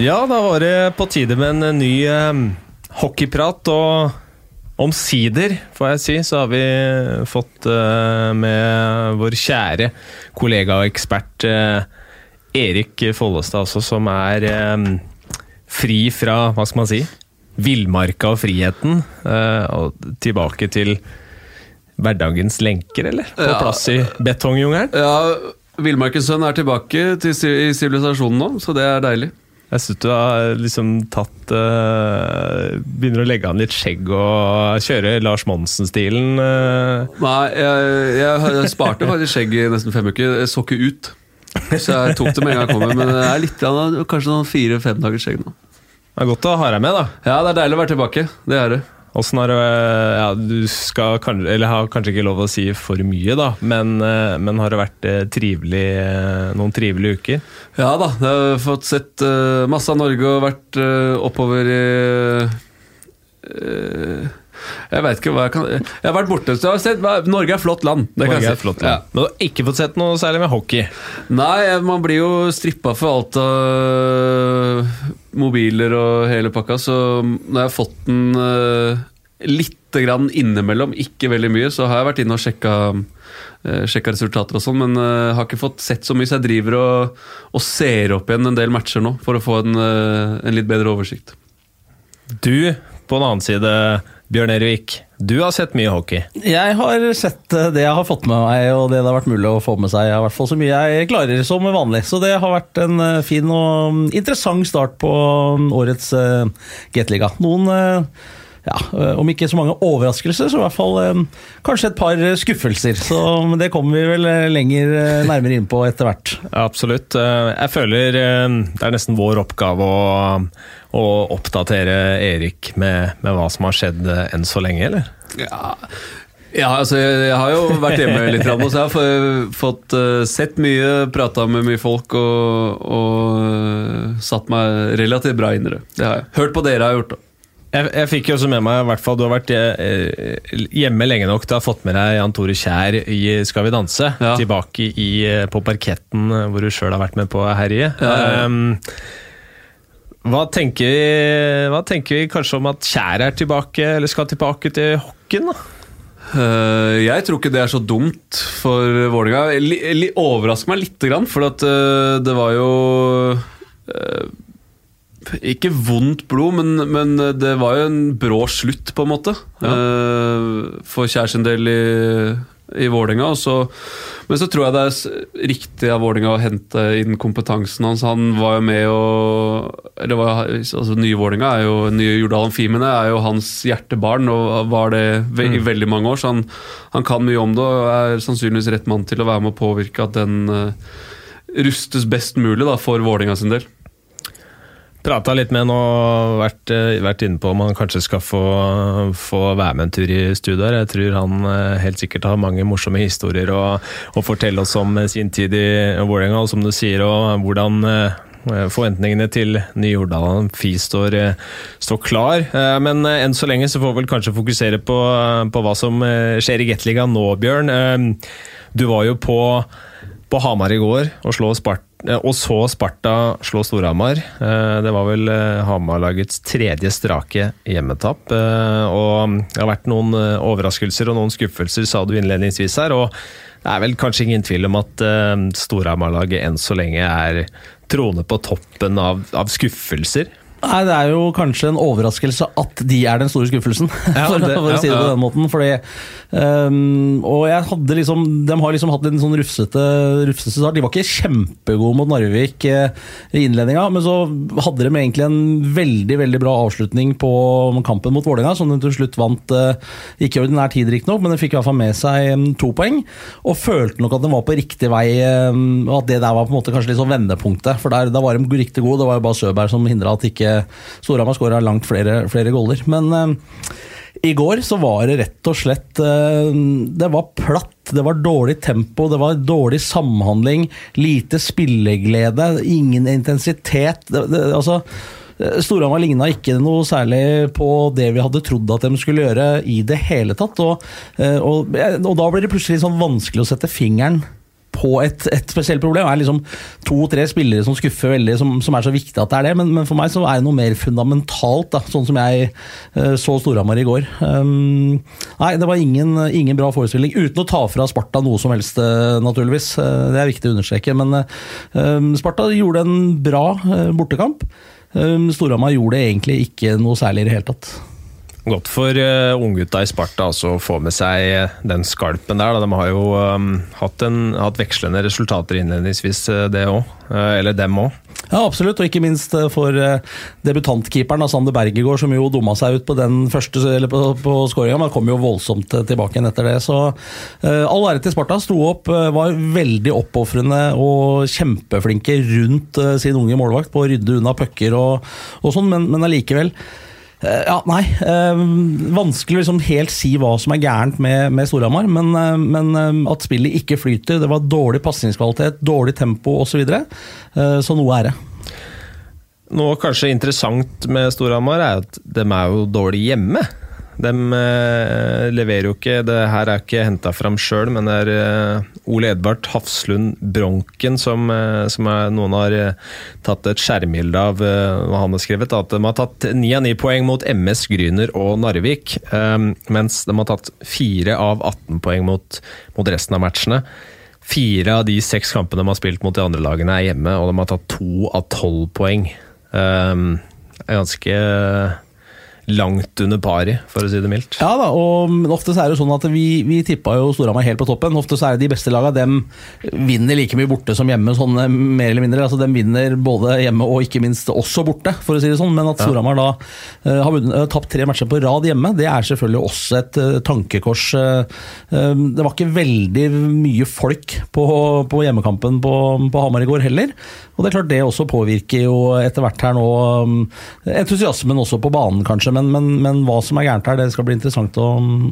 Ja, da var det på tide med en ny eh, hockeyprat. Og omsider, får jeg si, så har vi fått eh, med vår kjære kollega og ekspert eh, Erik Follestad også, som er eh, fri fra, hva skal man si, villmarka og friheten. eh, og tilbake til hverdagens lenker, eller? På Ja. plass i betongjungelen. Ja, Villmarkens sønn er tilbake til, i sivilisasjonen nå, så det er deilig. Jeg syns du har liksom tatt uh, Begynner å legge an litt skjegg og kjøre Lars Monsen-stilen. Uh. Nei, jeg, jeg, jeg sparte faktisk skjegg i nesten fem uker. Jeg så ikke ut. Så jeg tok det med en gang jeg kom. Men det er litt, kanskje noen fire-fem dagers skjegg nå. Det er godt å ha deg med, da. Ja, det er deilig å være tilbake. Det er det. Åssen har ja, Du skal eller har kanskje ikke lov å si for mye, da, men, eh, men har det vært eh, trivelig, eh, noen trivelige uker? Ja da, jeg har fått sett masse av Norge og vært oppover i Jeg veit ikke hva jeg kan Jeg har vært borte. Så jeg har sett, Norge er et flott land. Det kan Norge jeg er et flott land. Men du har ikke fått sett noe særlig med hockey? Nei, man blir jo strippa for alt av mobiler og hele pakka, så når jeg har fått den uh, lite grann innimellom, ikke veldig mye, så har jeg vært inne og sjekka, eh, sjekka resultater og sånn, men uh, har ikke fått sett så mye, så jeg driver og, og ser opp igjen en del matcher nå for å få en, uh, en litt bedre oversikt. Du, på den annen side, Bjørn Ervik, du har sett mye hockey. Jeg har sett eh, det jeg har fått med meg, og det det har vært mulig å få med seg. I hvert fall så mye jeg klarer som vanlig. Så det har vært en eh, fin og mm, interessant start på mm, årets uh, Gateliga. Noen eh, ja, eh, Om ikke så mange overraskelser, så i hvert fall eh, kanskje et par eh, skuffelser. Så det kommer vi vel lenger nærmere inn på etter hvert. Absolutt. Jeg føler det er nesten vår oppgave å, å oppdatere Erik med, med hva som har skjedd enn så lenge, eller? Ja, ja altså jeg, jeg har jo vært hjemme litt, så jeg har fått sett mye, prata med mye folk og, og satt meg relativt bra inn i det. Det har jeg. Hørt på dere har jeg gjort det. Jeg, jeg fikk jo også med meg, i hvert fall du har vært eh, hjemme lenge nok til å ha fått med deg Jan Tore Kjær i Skal vi danse. Ja. Tilbake i, eh, på parketten eh, hvor du sjøl har vært med på herje. Ja, ja. Um, hva, tenker vi, hva tenker vi kanskje om at Kjær er tilbake, eller skal tilbake til hockeyen? da? Uh, jeg tror ikke det er så dumt for Vålerenga. Overrasker meg lite grann, for at, uh, det var jo eh, Ikke vondt blod, men, men det var jo en brå slutt, på en måte. Ja. for kjæresten del i, i Vålerenga. Men så tror jeg det er riktig av Vålerenga å hente inn kompetansen hans. Han var jo med og eller var, altså Nye Vålerenga er jo Nye Jordal Amfimene er jo hans hjertebarn og var det ve i veldig mange år. Så han, han kan mye om det og er sannsynligvis rett mann til å være med og påvirke at den uh, rustes best mulig da, for Vålerenga sin del. Prata litt med han og vært, eh, vært inne på om han kanskje skal få, få være med en tur i studio her. Jeg tror han eh, helt sikkert har mange morsomme historier å, å fortelle oss om eh, sin tid i Vålerenga, og som du sier, og hvordan Forventningene til Ny-Jordal FI står, står klar, men enn så lenge så får vi vel kanskje fokusere på, på hva som skjer i Gateligaen nå, Bjørn. Du var jo på, på Hamar i går og, slå Spart eh, og så Sparta slå Storhamar. Eh, Det var vel eh, Hamar-lagets tredje strake hjemmetap. Eh, Og det har vært noen eh, overraskelser og noen skuffelser, sa du innledningsvis her. og det er vel kanskje ingen tvil om at eh, Storhamar-laget enn så lenge er troende på toppen av, av skuffelser. Nei, Det er jo kanskje en overraskelse at de er den store skuffelsen, Ja, for, det- for å si det på ja. den måten. Fordi, um, og jeg hadde liksom, De har liksom hatt en sånn rufsete, rufsete start. De var ikke kjempegode mot Narvik eh, i innledninga, men så hadde de egentlig en veldig veldig bra avslutning på kampen mot Vålerenga, som de til slutt vant. eh, ikke i ordinær tid, riktignok, men de fikk i hvert fall med seg um, to poeng. Og følte nok at de var på riktig vei, um, at det der var på en måte kanskje litt sånn vendepunktet. For der, var de riktig gode. Det var jo bare Søberg som hindra at ikke Storhamar skåra langt flere, flere goller. Men em, i går så var det rett og slett eh, Det var platt, det var dårlig tempo, det var dårlig samhandling, lite spilleglede, ingen intensitet. Det, det, altså Storhamar ligna ikke noe særlig på det vi hadde trodd at de skulle gjøre i det hele tatt. Og, eh, og, og da blir det plutselig sånn vanskelig å sette fingeren på et, et spesielt problem. Det er liksom to-tre spillere som skuffer veldig, som, som, er så viktig at det er det. Men, men, for meg så er det noe mer fundamentalt, da, sånn som jeg uh, så Storhamar i går. Um, nei, det var ingen, ingen, bra forestilling. Uten å ta fra Sparta noe som helst, uh, naturligvis. Uh, det er viktig å understreke. Men um, Sparta gjorde en bra bortekamp. Um, Storhamar gjorde egentlig ikke noe særlig i det hele tatt. Godt for uh, unggutta i Sparta altså, å få med seg uh, den skalpen der. Da. De har jo um, hatt, en, hatt, vekslende resultater innledningsvis, uh, det òg. Uh, eller dem òg. Ja, absolutt, og ikke minst for debutantkeeperen Sander Bergegård, som jo dumma seg ut på den første, eller på, på skåringa, men kom jo voldsomt tilbake igjen etter det. Så all ære til Sparta. Sto opp, var veldig oppofrende og kjempeflinke rundt sin unge målvakt på å rydde unna pucker og, og sånn, men, men allikevel. Eh, ja, nei. Eh, vanskelig å liksom helt si hva som er gærent med, med Storhamar. Men, eh, men, at spillet ikke flyter. Det var dårlig pasningskvalitet, dårlig tempo osv. Så, videre. så noe er det. Noe kanskje interessant med Storhamar er at de er jo dårlig hjemme. De eh, leverer jo ikke Det her er ikke henta fram sjøl, men det er eh, Ole Edvard Hafslund Bronken som, eh, som er, noen har tatt et skjermbilde av hva han har skrevet. At de har tatt ni av ni poeng mot MS Gryner og Narvik, mens de har tatt fire av 18 poeng mot, mot resten av matchene. Fire av de seks kampene de har spilt mot de andre lagene, er hjemme, og de har tatt to av tolv poeng. Um, ganske langt under pari, for å si det mildt. Ja da, og ofte så er det sånn at vi, vi tippa jo Storhamar helt på toppen. Ofte så er det de beste lagene, dem vinner like mye borte som hjemme, sånn eh, mer eller mindre. Altså Dem vinner både hjemme og ikke minst også borte, for å si det sånn. Men at Storhamar da uh, har uh, tapt tre matcher på rad hjemme, det er selvfølgelig også et uh, tankekors. det var ikke veldig mye folk på, på hjemmekampen på, på Hamar i går heller. Og det er klart det også påvirker jo etter hvert her nå um, entusiasmen også på banen, kanskje. Men, men, men, hva som er gærent her, det skal bli interessant å,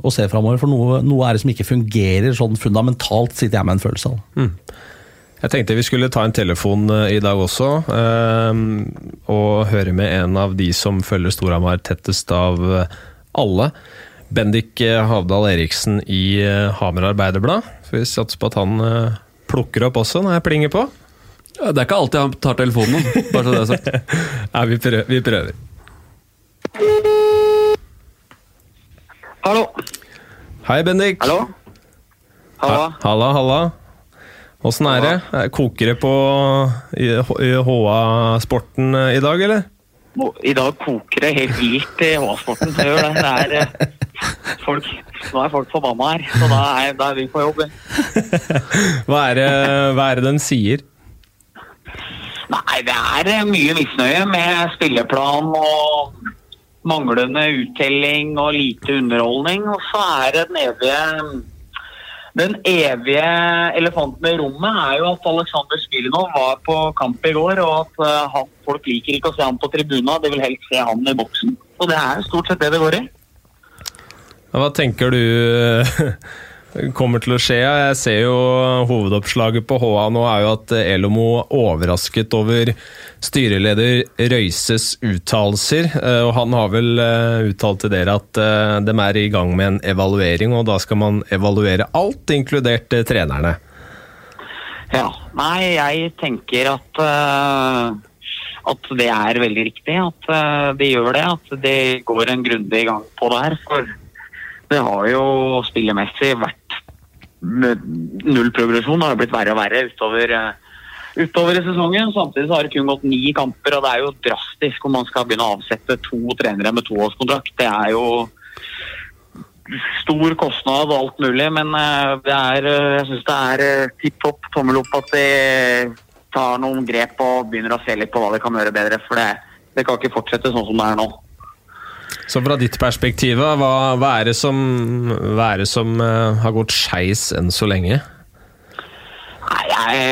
å se framover. For noe, noe, er det som ikke fungerer sånn fundamentalt, sitter jeg med en følelse av. Mm. Jeg tenkte vi skulle ta en telefon eh, i dag også, um, og høre med en av de som følger Storhamar tettest av eh, alle. Bendik eh, Havdal Eriksen i Hamar Arbeiderblad. Vi satser på at han plukker opp også når jeg plinger på. Det er ikke alltid han tar telefonen, bare så det er sagt. Nei, vi prøver. Vi prøver. Hallo. Hei, Bendik. Hallo. Halla. Halla, halla. Åssen er det? Koker det på HA-sporten eh, i dag, eller? I dag koker det helt vilt i HA-sporten. Det gjør det. det er, eh, folk, nå er folk forbanna her, så da er, da er vi på jobb. hva, er det, hva er det den sier? Nei, det er eh, mye misnøye med spilleplan og manglende uttelling og lite underholdning. Og så er det den evige den evige elefanten i rommet er jo at Alexander Spirinov var på kamp i går, og at uh, han, folk liker ikke å se ham på tribuna, de vil helst se han i boksen. Og det er stort sett det det går i. Hva tenker du kommer til å skje. Jeg ser jo hovedoppslaget på HA nå er jo at Elomo overrasket over styreleder Røises uttalelser. Eh, og han har vel eh, uttalt til dere at eh, de er i gang med en evaluering, og da skal man evaluere alt, inkludert trenerne. Ja. Nei, jeg tenker at at det er veldig riktig at de gjør det. At de går en grundig gang på det her. For det har jo spillemessig vært null progresjon. Det har blitt verre og verre utover, eh, utover i sesongen. Samtidig så har det kun gått ni kamper, og det er jo drastisk om man skal begynne å avsette to trenere med toårskontrakt. Det er jo stor kostnad og alt mulig, men eh, det er, eh, jeg syns det er tipp topp tommel opp at de tar noen grep og begynner å se litt på hva de kan gjøre bedre. For det, det kan ikke fortsette sånn som det er nå. Så fra ditt perspektiv, hva, hva, er det som, er det som uh, har gått skeis enn så lenge? Nei, jeg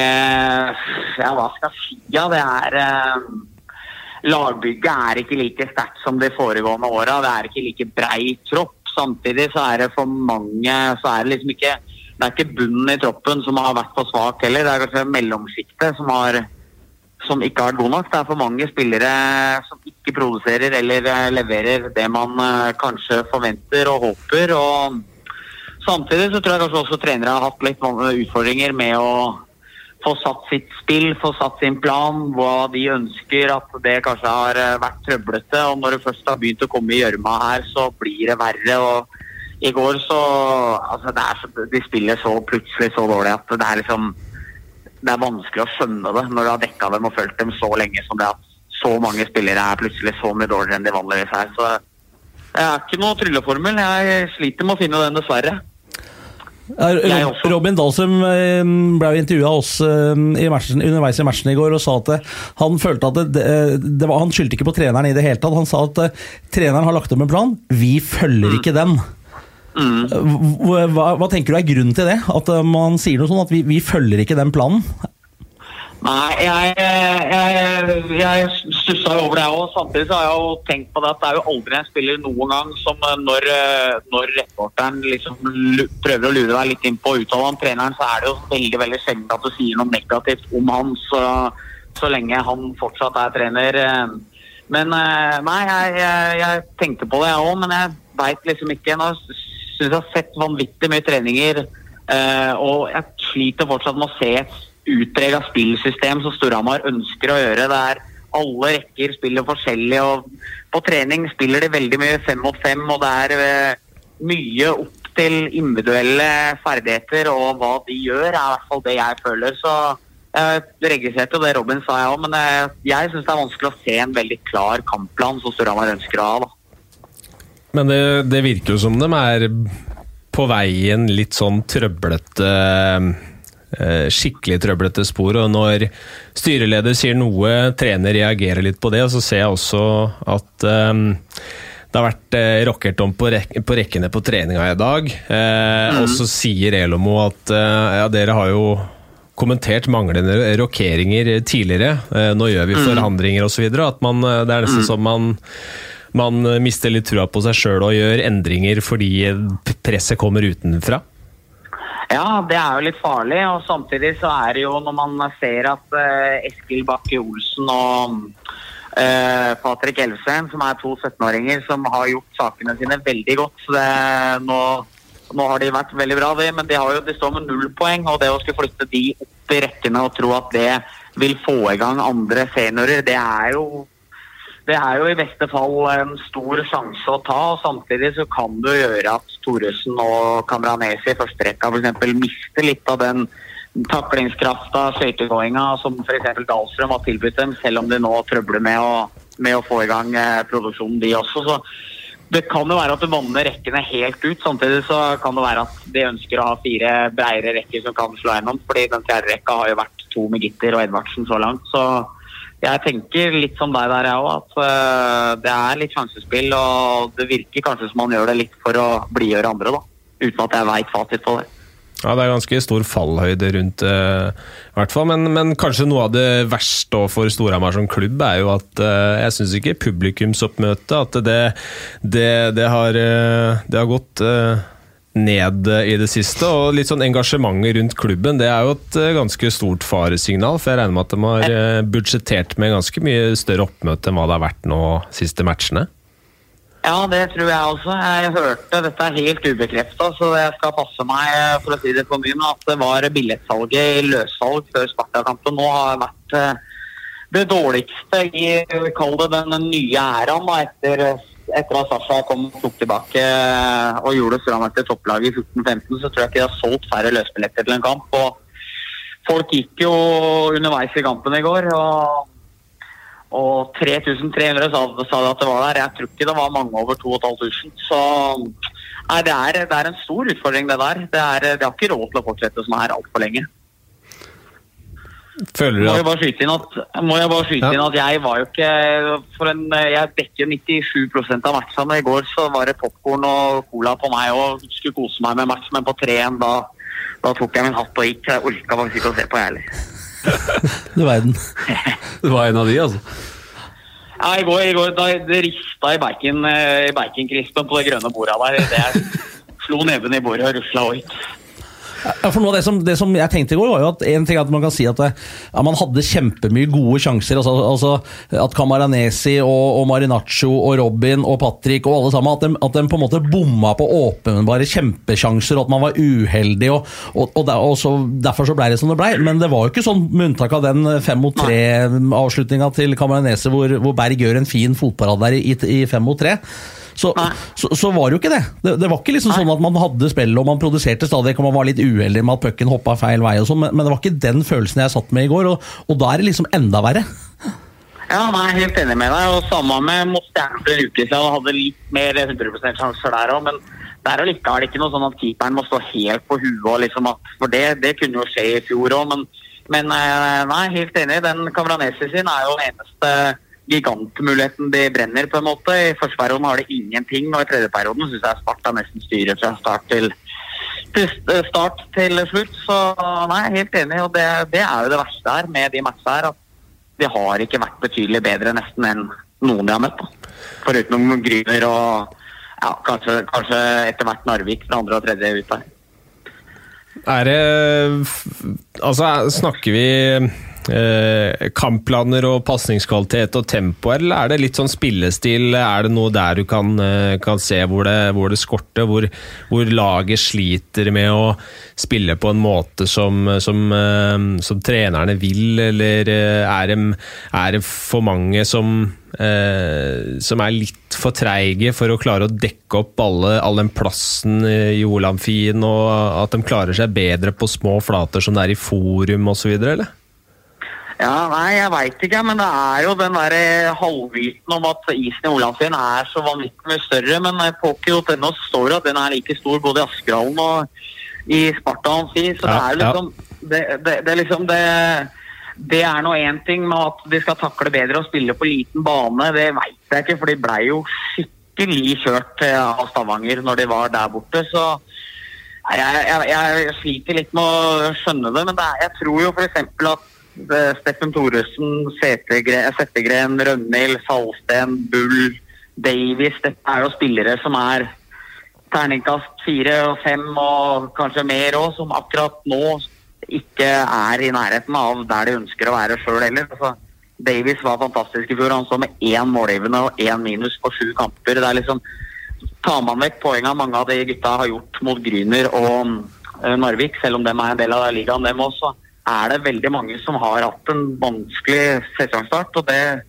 Ja, hva skal jeg si? Ja, det er uh, Lagbygget er ikke like sterkt som de foregående åra. Det er ikke like brei tropp. Samtidig så er det for mange så er det liksom ikke Det er ikke bunnen i troppen som har vært for svak heller. Det er kanskje mellomsjiktet som har som ikke har vært god nok. Det er for mange spillere som ikke produserer eller eh, leverer det man eh, kanskje forventer og håper. og Samtidig så tror jeg kanskje også trenere har hatt litt utfordringer med å få satt sitt spill, få satt sin plan, hva de ønsker. At det kanskje har eh, vært trøblete. Og når det først har begynt å komme i gjørma her, så blir det verre. og i går så altså så, De spiller så plutselig så dårlig at det er liksom Det er vanskelig å skjønne det når du har dekka dem og fulgt dem så lenge som det at så mange spillere er plutselig så mye dårligere enn de vanligvis er. Så det er ikke noe trylleformel. Jeg sliter med å finne den, dessverre. Robin Dahlstrøm eh, ble intervjua oss eh, i matchen, underveis i matchen i går og sa at eh, han følte at det, det var, Han skyldte ikke på treneren i det hele tatt. Han sa at treneren har lagt opp en plan, vi følger ikke den. Eh, Hva, hva, tenker du er grunnen til det? At eh, man sier noe sånn at vi, vi følger ikke den planen? Nei, jeg, jeg, jeg stussa jo over det òg. Samtidig så har jeg jo tenkt på det at det er jo aldri en spiller noen gang som eh, når, når reporteren liksom prøver å lure deg litt inn på uttalen av treneren, så er det jo veldig veldig sjelden at du sier noe negativt om han, så, så lenge han fortsatt er trener. Men nei, jeg, jeg, jeg tenkte på det jeg òg, men jeg veit liksom ikke. Nå syns jeg har sett vanvittig mye treninger, eh, og jeg sliter fortsatt med å se et utprega spillsystem som Storhamar ønsker å gjøre. Det er alle rekker spiller forskjellig, og på trening spiller de veldig mye fem mot fem, og det er eh, mye opp til individuelle ferdigheter og hva de gjør, er i hvert fall det jeg føler. Så jeg registrerte jo det Robin sa, jeg òg, men jeg syns det er vanskelig å se en veldig klar kampplan som Storhamar ønsker å ha. da. Men det, det virker jo som de er på veien litt sånn trøblete eh, Skikkelig trøblete spor. Og når styreleder sier noe, trener reagerer litt på det. Og så ser jeg også at um, det har vært eh, rockert om på, rek på rekkene på treninga i dag. Eh, Og så sier Elomo at eh, ja, dere har jo kommentert manglende rokeringer tidligere. Nå gjør vi forandringer osv. At man, det er nesten som man man mister litt trua på seg sjøl og gjør endringer fordi presset kommer utenfra. Ja, det er jo litt farlig. Og samtidig så er det jo når man ser at eh, Eskil Bakke Olsen og eh, Patrick Elvseen, som er to 17-åringer som har gjort sakene sine veldig godt nå, nå har de vært veldig bra, det, men de, har jo, de står med null poeng. Og det å skulle flytte de opp i rekkene og tro at det vil få i gang andre seniorer, det er jo det er jo i beste fall en stor sjanse å ta, og samtidig så kan det gjøre at Thoresen og Kamranesi i første rekka f.eks. mister litt av den taklingskrafta, skøytegåinga som f.eks. Dahlstrøm har tilbudt dem, selv om de nå trøbler med å, med å få i gang eh, produksjonen, de også. Så det kan jo være at du vanner rekkene helt ut. Samtidig så kan det være at de ønsker å ha fire bredere rekker som kan slå gjennom, fordi den fjerde rekka har jo vært to med Gitter og Edvardsen så langt. så jeg tenker litt som deg der, jeg òg, at øh, det er litt sjansespill. Og det virker kanskje som man gjør det litt for å blidgjøre andre, da. Uten at jeg veit fasit på det. Ja, Det er ganske stor fallhøyde rundt, eh, i hvert fall. Men, men kanskje noe av det verste for Storhamar som klubb er jo at uh, jeg syns ikke publikumsoppmøtet at det, det, det, har, uh, det har gått eh, ned i det siste. Og litt sånn engasjementet rundt klubben, det er jo et eh, ganske stort faresignal. For jeg regner med at de har eh, budsjettert med ganske mye større oppmøte enn hva det har vært nå siste matchene. Ja, det tror jeg også. Jeg hørte, dette er helt ubekrefta, så jeg skal passe meg eh, for å si det for mye, men at det var billettsalget i løssalg før Sparta-kampen nå har vært eh, det dårligste i kall det den nye æraen da, etter, etter at Sasha kom og tok tilbake eh, og gjorde Storhamar til topplaget i 14-15, så tror jeg ikke de har solgt færre løsbilletter til en kamp. og Folk gikk jo underveis i kampen i går. og og 3300 sa, sa de at det var der. Jeg tror ikke det var mange over 2500. Så nei, det, er, det er en stor utfordring, det der. Det er, de har ikke råd til å fortsette som her altfor lenge. Føler du Må jeg bare skyte inn at, må jeg bare skyte Ja. inn at jeg var jo ikke for en, Jeg dekker 97% av matchene. I går så var det popkorn og cola på meg og skulle kose meg med match, men på 3-1 da, da tok jeg min hatt og gikk. Jeg orka faktisk ikke å se på, jeg heller. Du verden. Det var en av de, altså. Ja, i går, i går da det rista i bacon, eh, i baconkrispen på det grønne bordet der. Det slo neven i bordet og rusla ut. For noe av det som, det som jeg tenkte i går, var jo at en ting at man kan si at det, at man hadde kjempemye gode sjanser. Altså, altså At Camaranesi og, og Marinaccio og Robin og Patrick og alle sammen, at de, at de på en måte bomma på åpenbare kjempesjanser, og at man var uheldig. og, og, og, der, så, Derfor så ble det som det ble. Men det var jo ikke sånn, med unntak av den fem mot tre-avslutninga til Camaranesi, hvor, hvor Berg gjør en fin fotparade der i, i fem mot tre så, så, så, var det jo ikke det. det. det. var ikke liksom sånn at man hadde spillet og man produserte stadig og man var litt uheldig med at pucken hoppa feil vei, og sånn, men, men, det var ikke den følelsen jeg satt med i går, og, og da er det liksom enda verre. Ja, jeg er helt enig med deg. og Samme med mot ble siden. og Hadde litt mer 100% sjanser der òg, men det er det ikke noe sånn at keeperen må stå helt på huet. Liksom for det, det, kunne jo skje i fjor òg, men, men eh, nei, helt enig. Den Kamranesi sin er jo den eneste gigantmuligheten de brenner, på en måte. I første perioden har de ingenting, og i tredje perioden syns jeg Sparta nesten styrer fra start til, til, start til slutt. Så nei, jeg er helt enig, og det, det, er jo det verste her med de matchene her. At de har ikke vært betydelig bedre nesten enn noen de har møtt. Da. Foruten Gryner og ja, kanskje, kanskje etter hvert Narvik fra andre og tredje ut der. Er det Altså, snakker vi eh, kampplaner og pasningskvalitet og tempo, eller er det litt sånn spillestil? Er det noe der du kan, eh, kan se hvor det, hvor det skorter? Hvor, hvor, laget sliter med å spille på en måte som, som, eh, som trenerne vil, eller er det, er det for mange som Eh, som er litt for treige for å klare å dekke opp alle, all den plassen i Olamfien, og at de klarer seg bedre på små flater som det er i forum osv., eller? Ja, nei, jeg veit ikke, men det er jo den der eh, halvviten om at isen i Olavsvien er så vanvittig mye større. Men eh, nå står det at den er like stor både i Askerhallen og i Sparta Amfi. Så ja, det er liksom det, det, det, liksom det, det er nå én ting med at de skal takle bedre og spille på liten bane. Det veit jeg ikke, for de blei jo skikkelig kjørt eh, av Stavanger når de var der borte. Så jeg, jeg, jeg sliter litt med å skjønne det. Men er, jeg tror jo f.eks. at Steffen Thoresen, Settegren, Rønhild, Salsten, Bull, Davies. Dette er jo spillere som er terningkast fire og fem og kanskje mer òg, som akkurat nå ikke er i nærheten av der de ønsker å være sjøl heller. Altså, Davies var fantastisk i fjor. Han så med én målgivende og én minus på sju kamper. Det er liksom, Tar man vekk poengene mange av de gutta har gjort mot Gryner og uh, Narvik, selv om de er en del av ligaen, dem også, er det veldig mange som har hatt en vanskelig sesongstart. og det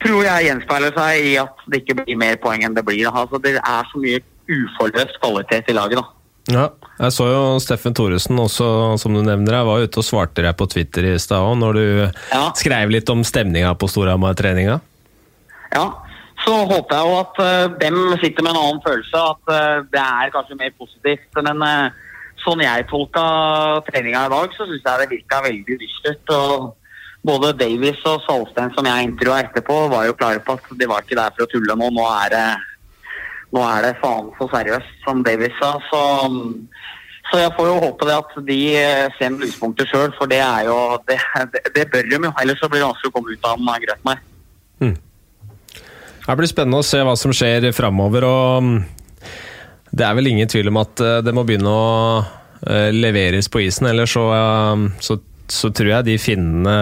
tror jeg gjenspeiler seg i at det ikke blir mer poeng enn det blir. Altså, det er så mye uforløst kvalitet i laget. da. Ja, jeg så jo Steffen Thoresen også, som du nevner. Jeg var ute og svarte deg på Twitter i stad òg, når du ja. skrev litt om stemninga på Storhamar-treninga. Ja, så håper jeg jo at uh, dem sitter med en annen følelse. At uh, det er kanskje mer positivt. Men uh, sånn jeg tolka treninga i dag, så syns jeg det virka veldig dystert. og både Davies og Salstein som jeg intervjua etterpå, var jo klare på at de var ikke der for å tulle nå. Nå er det, nå er det faen så seriøst, som Davies sa. Så, så, jeg får jo håpe det at de ser en lyspunkter sjøl, for det er jo det, det, det, bør de jo. Ellers så blir det vanskelig å komme ut av den grøten her. Mm. Det blir spennende å se hva som skjer framover. og det er vel ingen tvil om at eh, det må begynne å eh, leveres på isen, ellers så, eh, så, så tror jeg de finnene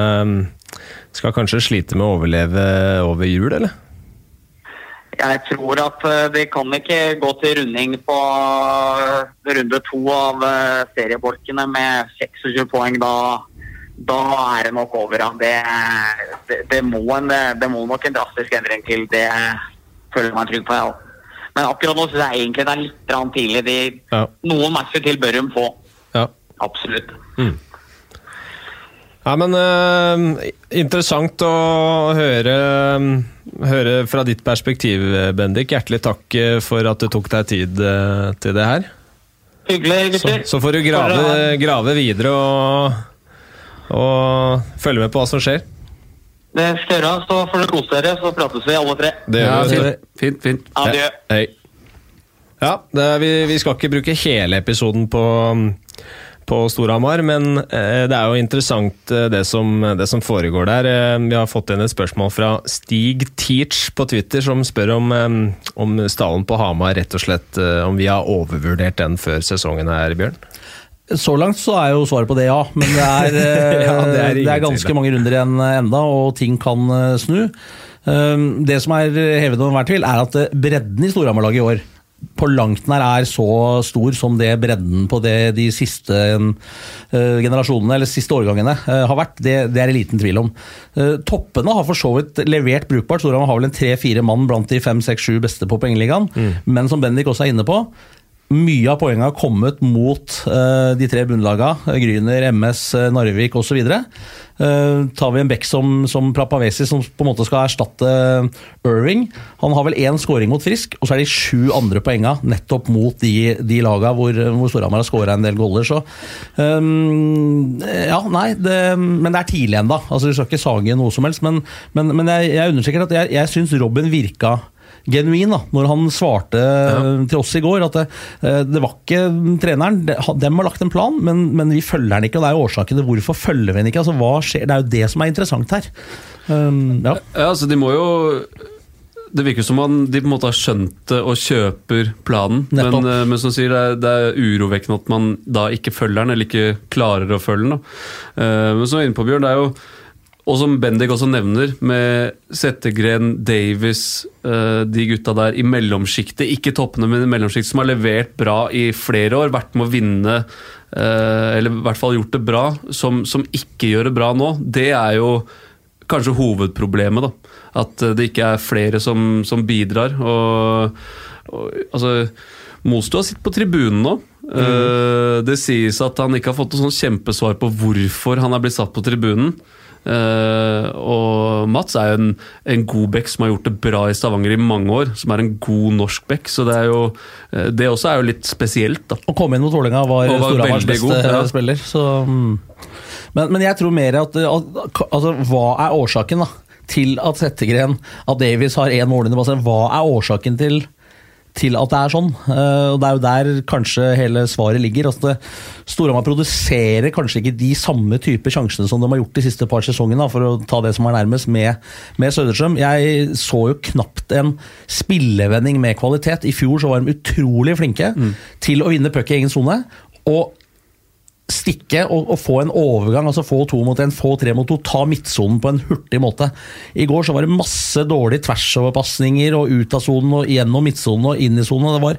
skal kanskje slite med å overleve over jul, eller? Jeg tror at de kan ikke gå til runding på runde to av seriebolkene med 26 poeng. Da, da er det nok over. Det, det, det, må en, det, må nok en drastisk endring til. Det føler jeg meg trygg på. Ja. Men akkurat nå syns jeg egentlig det er litt tidlig. De, ja. Noen matcher til bør de få. Ja. Absolutt. Mm. Ja, men uh, Interessant å høre, høre, fra ditt perspektiv, Bendik. Hjertelig takk eh, for at du tok deg tid uh, til det her. Hyggelig, gutter. Så, så får du grave, grave videre og, og følge med på hva som skjer. Det skal jeg gjøre. Så får dere kose dere, så prates vi alle tre. Det gjør vi. Fint, fint. Adjø. Hei. Ja, er, vi, vi, skal ikke bruke hele episoden på, på Storhamar, men eh, det er jo interessant eh, det som, det som, foregår der. Eh, vi har fått inn et spørsmål fra Stig Teach på Twitter, som spør om, eh, om stallen på Hamar rett og slett om vi har overvurdert den før sesongen her, Bjørn? Så langt så er jo svaret på det ja, men det er, eh, Ja, det det er er, ganske mange runder igjen enda, og ting kan eh, snu. Um, Det som er hevet over enhver tvil, er at eh, bredden i Storhamar-laget i år på langt nær er så stor som det bredden på det de siste eh, generasjonene, eller siste årgangene, eh, har vært. Det, det er det liten tvil om. Eh, toppene har for så vidt levert brukbart. Storhamar har vel en tre-fire mann blant de fem, seks, sju beste på poengligaen. Men som Bendik også er inne på, mye av poengene har kommet mot eh, de tre bunnlagene, eh, Gryner, MS, eh, Narvik osv. Uh, tar vi en back som, som Prapavesi, som på en måte skal erstatte Irving Han har vel én scoring mot Frisk, og så er de sju andre poengene nettopp mot de, de lagene hvor, hvor Storhamar har skåra en del goller. Så um, Ja, nei, det, men det er tidlig ennå. Altså, vi skal ikke sage noe som helst. Men, men, men jeg, jeg understreker at jeg, jeg syns Robin virka genuin da, når han svarte til oss i går at det, eh, det var ikke treneren. det- Dem har lagt en plan, men, men vi følger den ikke. og Det er jo årsaken til hvorfor følger vi den ikke. altså hva skjer? Det er jo det som er interessant her. Um, ja. Ja, altså de må jo Det virker som om de på en måte har skjønt det og kjøper planen. Men, Nettopp. eh, men som sier, det er, det er urovekkende at man da ikke følger den, eller ikke klarer å følge den. Da. Eh, Men som er inne på, Bjørn, det er jo og som Bendik også nevner, med Settegren, Davis, eh, de gutta der i mellomsjiktet, ikke toppene, men i mellomsjiktet, som har levert bra i flere år, vært med å vinne, eh, eller i hvert fall gjort det bra, som, som ikke gjør det bra nå, det er jo kanskje hovedproblemet. da. At eh, det ikke er flere som, som bidrar. Og, og altså Mosto har sittet på tribunen nå. Mm. det sies at han ikke har fått noe sånn kjempesvar på hvorfor han er blitt satt på tribunen. Eh, og Mats er jo en, en god bekk som har gjort det bra i Stavanger i mange år. Som er en god norsk bekk. Så det er jo eh, Det også er jo litt spesielt, da. Å komme inn mot Vålerenga var, var Storhamars beste god, ja. spiller. Så, mm. men, men jeg tror mer at, at altså, Hva er årsaken da, til at Settegren, at Davies har én mål under basen? Hva er årsaken til til at det er sånn. Eh, og Det er jo der kanskje hele svaret ligger. Altså Storhamar produserer kanskje ikke de samme type sjansene som de har gjort de siste par sesongene, for å ta det som er nærmest med, med Søderstrøm. Jeg så jo knapt en spillevending med kvalitet. I fjor så var de utrolig flinke til å vinne puck i egen sone. Og stikke og, og få en overgang, altså få to mot en, få tre mot to, ta midtsonen på en hurtig måte. I går så var det masse dårlige tversoverpasninger og ut av sonen og gjennom midtsonen og inn i sonen. Det var,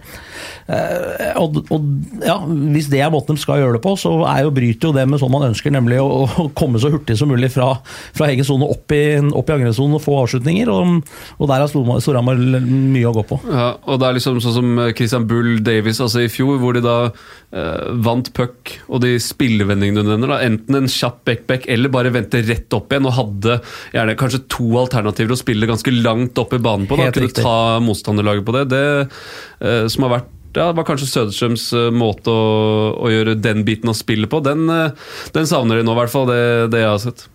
eh, og, og ja, Hvis det er måten de skal gjøre det på, så er jo, bryter jo det med sånn man ønsker, nemlig å, å komme så hurtig som mulig fra, fra egen sone opp i, opp i og få avslutninger. Og, og der har Storhamar mye å gå på. Ja, og det er liksom sånn som Christian Bull Davies altså i fjor, hvor de da eh, vant puck, og de spillevendingene du nevner, da, enten en kjapp back-back eller bare vente rett opp igjen og hadde gjerne kanskje to alternativer å spille ganske langt opp i banen på. Da, Helt kunne riktig. ta motstanderlaget på det. Det eh, som har vært ja, det var kanskje Söderstrøms eh, måte å, å gjøre den biten av spillet på. Den, eh, den savner de nå, i hvert fall. Det, det jeg har sett.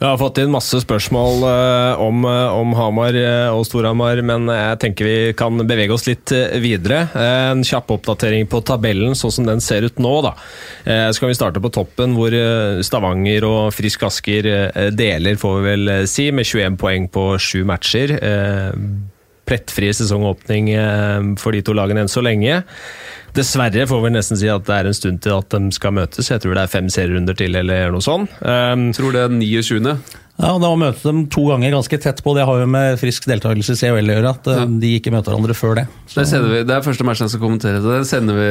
Jeg har fått inn masse spørsmål eh, om, eh, om Hamar eh, og Storhamar, men jeg tenker vi kan bevege oss litt videre. En kjapp oppdatering på tabellen sånn som den ser ut nå. Da. Så kan vi starte på toppen, hvor Stavanger og Frisk Asker deler, får vi vel si, med 21 poeng på sju matcher. Plettfri sesongåpning eh, for de to lagene enn så lenge. Dessverre får vi nesten si at det er en stund til at de skal møtes. Jeg tror det er fem serierunder til, eller noe sånt. Um, tror det er 29. Ja, og Da å møte dem to ganger ganske tett på, det har jo med frisk deltakelse i CHL å gjøre. At eh, Ja. de ikke møter hverandre før det. Det, vi, det er første matchen jeg skal kommentere. så Den sender vi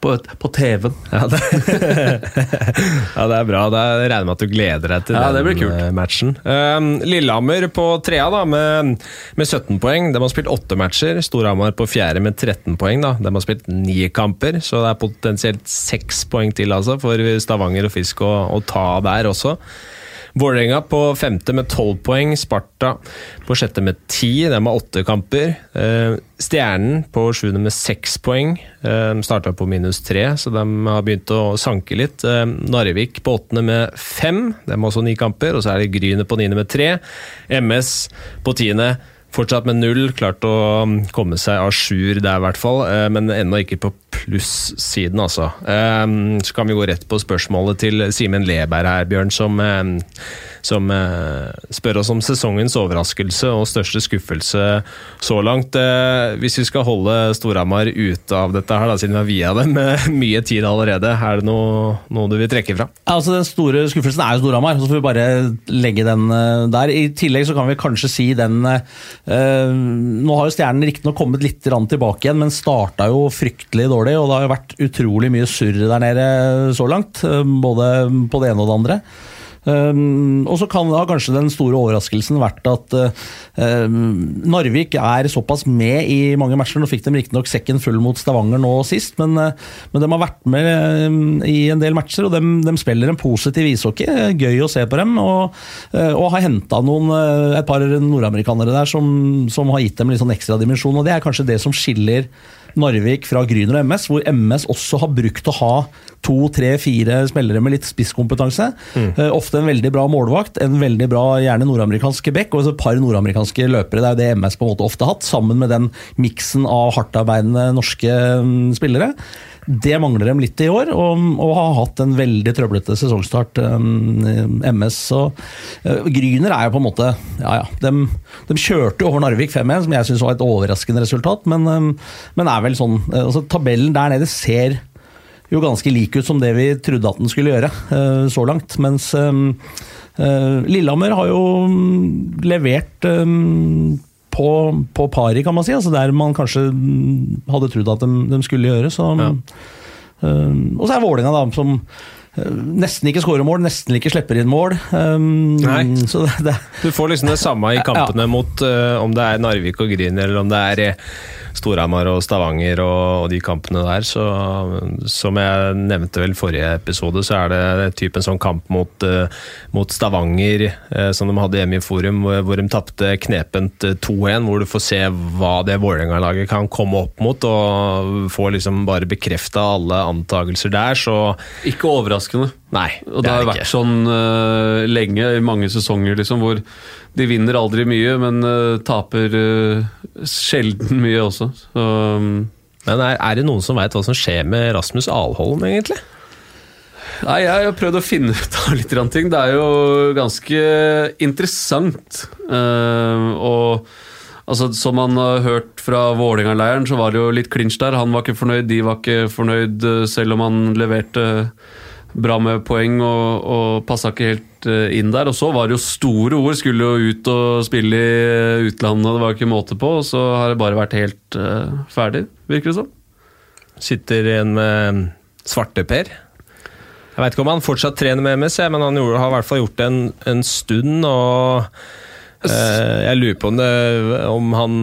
på, på TV-en. Ja, ja, det er bra. Da regner jeg med at du gleder deg til Ja, den eh, matchen. Um, Lillehammer på trea da, med, med 17 poeng. De har spilt åtte matcher. Storhamar på fjerde med 13 poeng. da. De har spilt ni kamper, så det er potensielt seks poeng til altså, for Stavanger og Fisk å, å ta der også. Vålerenga på femte med tolv poeng. Sparta på sjette med ti. De har åtte kamper. Eh, Stjernen på sjuende med seks poeng. De Starta på minus tre, så de har begynt å sanke litt. Eh, Narvik på åttende med fem. De har også ni kamper. Og så er det Grynet på niende med tre. MS på tiende. Fortsatt med null, klart å um, komme seg à jour der i hvert fall, eh, men ennå ikke på plussiden, altså. Eh, Så kan vi gå rett på spørsmålet til Simen Leberg her, Bjørn, som eh, som eh, spør oss om sesongens overraskelse og største skuffelse så langt. Eh, hvis vi skal holde Storhamar ute av dette her, da, siden vi har via dem med mye tid allerede, er det noe, noe du vil trekke fra? Altså Den store skuffelsen er jo Storhamar, så får vi bare legge den der. I tillegg så kan vi kanskje si den uh, Nå har jo Stjernen riktignok kommet litt tilbake igjen, men starta jo fryktelig dårlig. Og det har jo vært utrolig mye surr der nede så langt, både på det ene og det andre. Um, og så kan da kanskje den store overraskelsen vært at uh, Narvik er såpass med i mange matcher. Nå fikk de riktignok sekken full mot Stavanger nå sist, men, uh, men de har vært med uh, i en del matcher, og de, de spiller en positiv ishockey. Gøy å se på dem, og, og har henta et par nordamerikanere der som, som, har gitt dem litt sånn ekstra dimensjon. og Det er kanskje det som skiller Narvik fra Gryner og MS, hvor MS også har brukt å ha to, tre, fire spillere med litt spisskompetanse. Mm. Uh, ofte en veldig bra målvakt, en veldig bra gjerne nordamerikansk back og et par nordamerikanske løpere. Det er jo det MS på en måte ofte har hatt, sammen med den miksen av hardtarbeidende norske um, spillere. Det mangler dem litt i år, og, og har hatt en veldig trøblete sesongstart. Um, MS og uh, Gryner er jo på en måte Ja ja, de, de kjørte over Narvik 5-1, som jeg syns var et overraskende resultat, men, um, men er vel sånn uh, altså, Tabellen der nede ser jo ganske lik ut som det vi trodde at den skulle gjøre uh, så langt. Mens um, Lillehammer har jo levert um, på, på pari, kan man si. Altså der man kanskje hadde trodd at de, de skulle gjøre. Så, ja. uh, og så er Vålinga da, som uh, nesten ikke skårer mål, nesten ikke slipper inn mål. Um, Nei. Det, det, du får liksom det samme i kampene ja. mot uh, om det er Narvik og Grüner, eller om det er Storhamar og Stavanger og, og, de kampene der. Så som jeg nevnte vel forrige episode, så er det typen sånn kamp mot, uh, mot Stavanger uh, som de hadde hjemme i Forum, hvor, de tapte knepent 2-1. Eh, hvor du får se hva det Vålerenga-laget kan komme opp mot, og får liksom bare bekrefta alle antakelser der, så Ikke overraskende. Nei, det og det, har vært ikke. sånn uh, lenge, i mange sesonger, liksom, hvor de vinner aldri mye, men uh, taper uh, sjelden mye også. Så, um, men er, er, det noen som veit hva som skjer med Rasmus Alholm, egentlig? Nei, Jeg har prøvd å finne ut av litt ting. Det er jo ganske interessant. og altså, Som man har hørt fra Vålerenga-leiren, så var det jo litt klinsj der. Han var ikke fornøyd, de var ikke fornøyd, selv om han leverte bra med poeng og, og passa ikke helt eh, inn der. Og så var det jo store ord. Skulle jo ut og spille i utlandet, det var ikke måte på. Og så har det bare vært helt uh, ferdig, virker det som. Sitter igjen med Svarte-Per. Jeg veit ikke om han fortsatt trener med MS, men han har i hvert fall gjort det en, en stund. og Jeg lurer på om, det, om han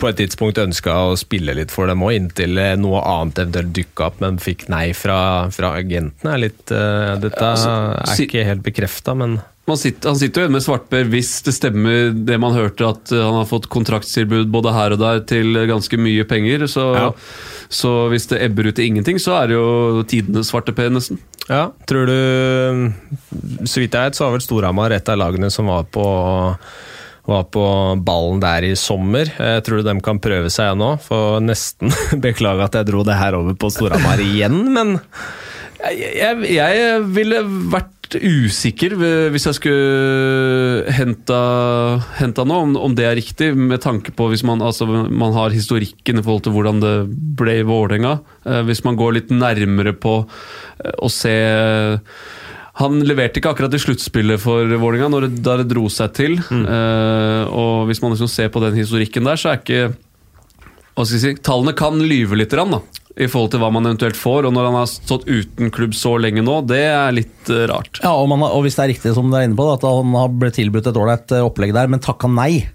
på et tidspunkt ønska å spille litt for dem òg, inntil noe annet eventuelt dukka opp, men fikk nei fra, fra agentene. Litt, uh, dette altså, er ikke helt bekrefta, men sitter, Han sitter jo igjen med svartper hvis det stemmer det man hørte, at han har fått kontraktstilbud både her og der til ganske mye penger. Så, ja. så hvis det ebber ut til ingenting, så er det jo tidenes svarteper, nesten. Ja, tror du Så vidt jeg vet, så har vel Storhamar et av lagene som var på var på ballen der i sommer. Jeg tror de kan prøve seg nå. For nesten Beklager at jeg dro det her over på Storhamar igjen, men jeg, jeg, jeg, ville vært usikker hvis jeg skulle henta, henta noe, om, om, det er riktig, med tanke på hvis man, altså, man har historikken i forhold til hvordan det ble i Vålerenga. Eh, hvis man går litt nærmere på eh, å se han leverte ikke akkurat i sluttspillet for Vålerenga da det dro seg til. Mm. Uh, og hvis man liksom ser på den historikken der, så er ikke hva skal jeg si, Tallene kan lyve litt, da, i forhold til hva man eventuelt får. Og når han har stått uten klubb så lenge nå, det er litt uh, rart. Ja, og, man, og, hvis det er riktig som du er inne på, at han har blitt tilbudt et ålreit eh, opplegg der, men takka nei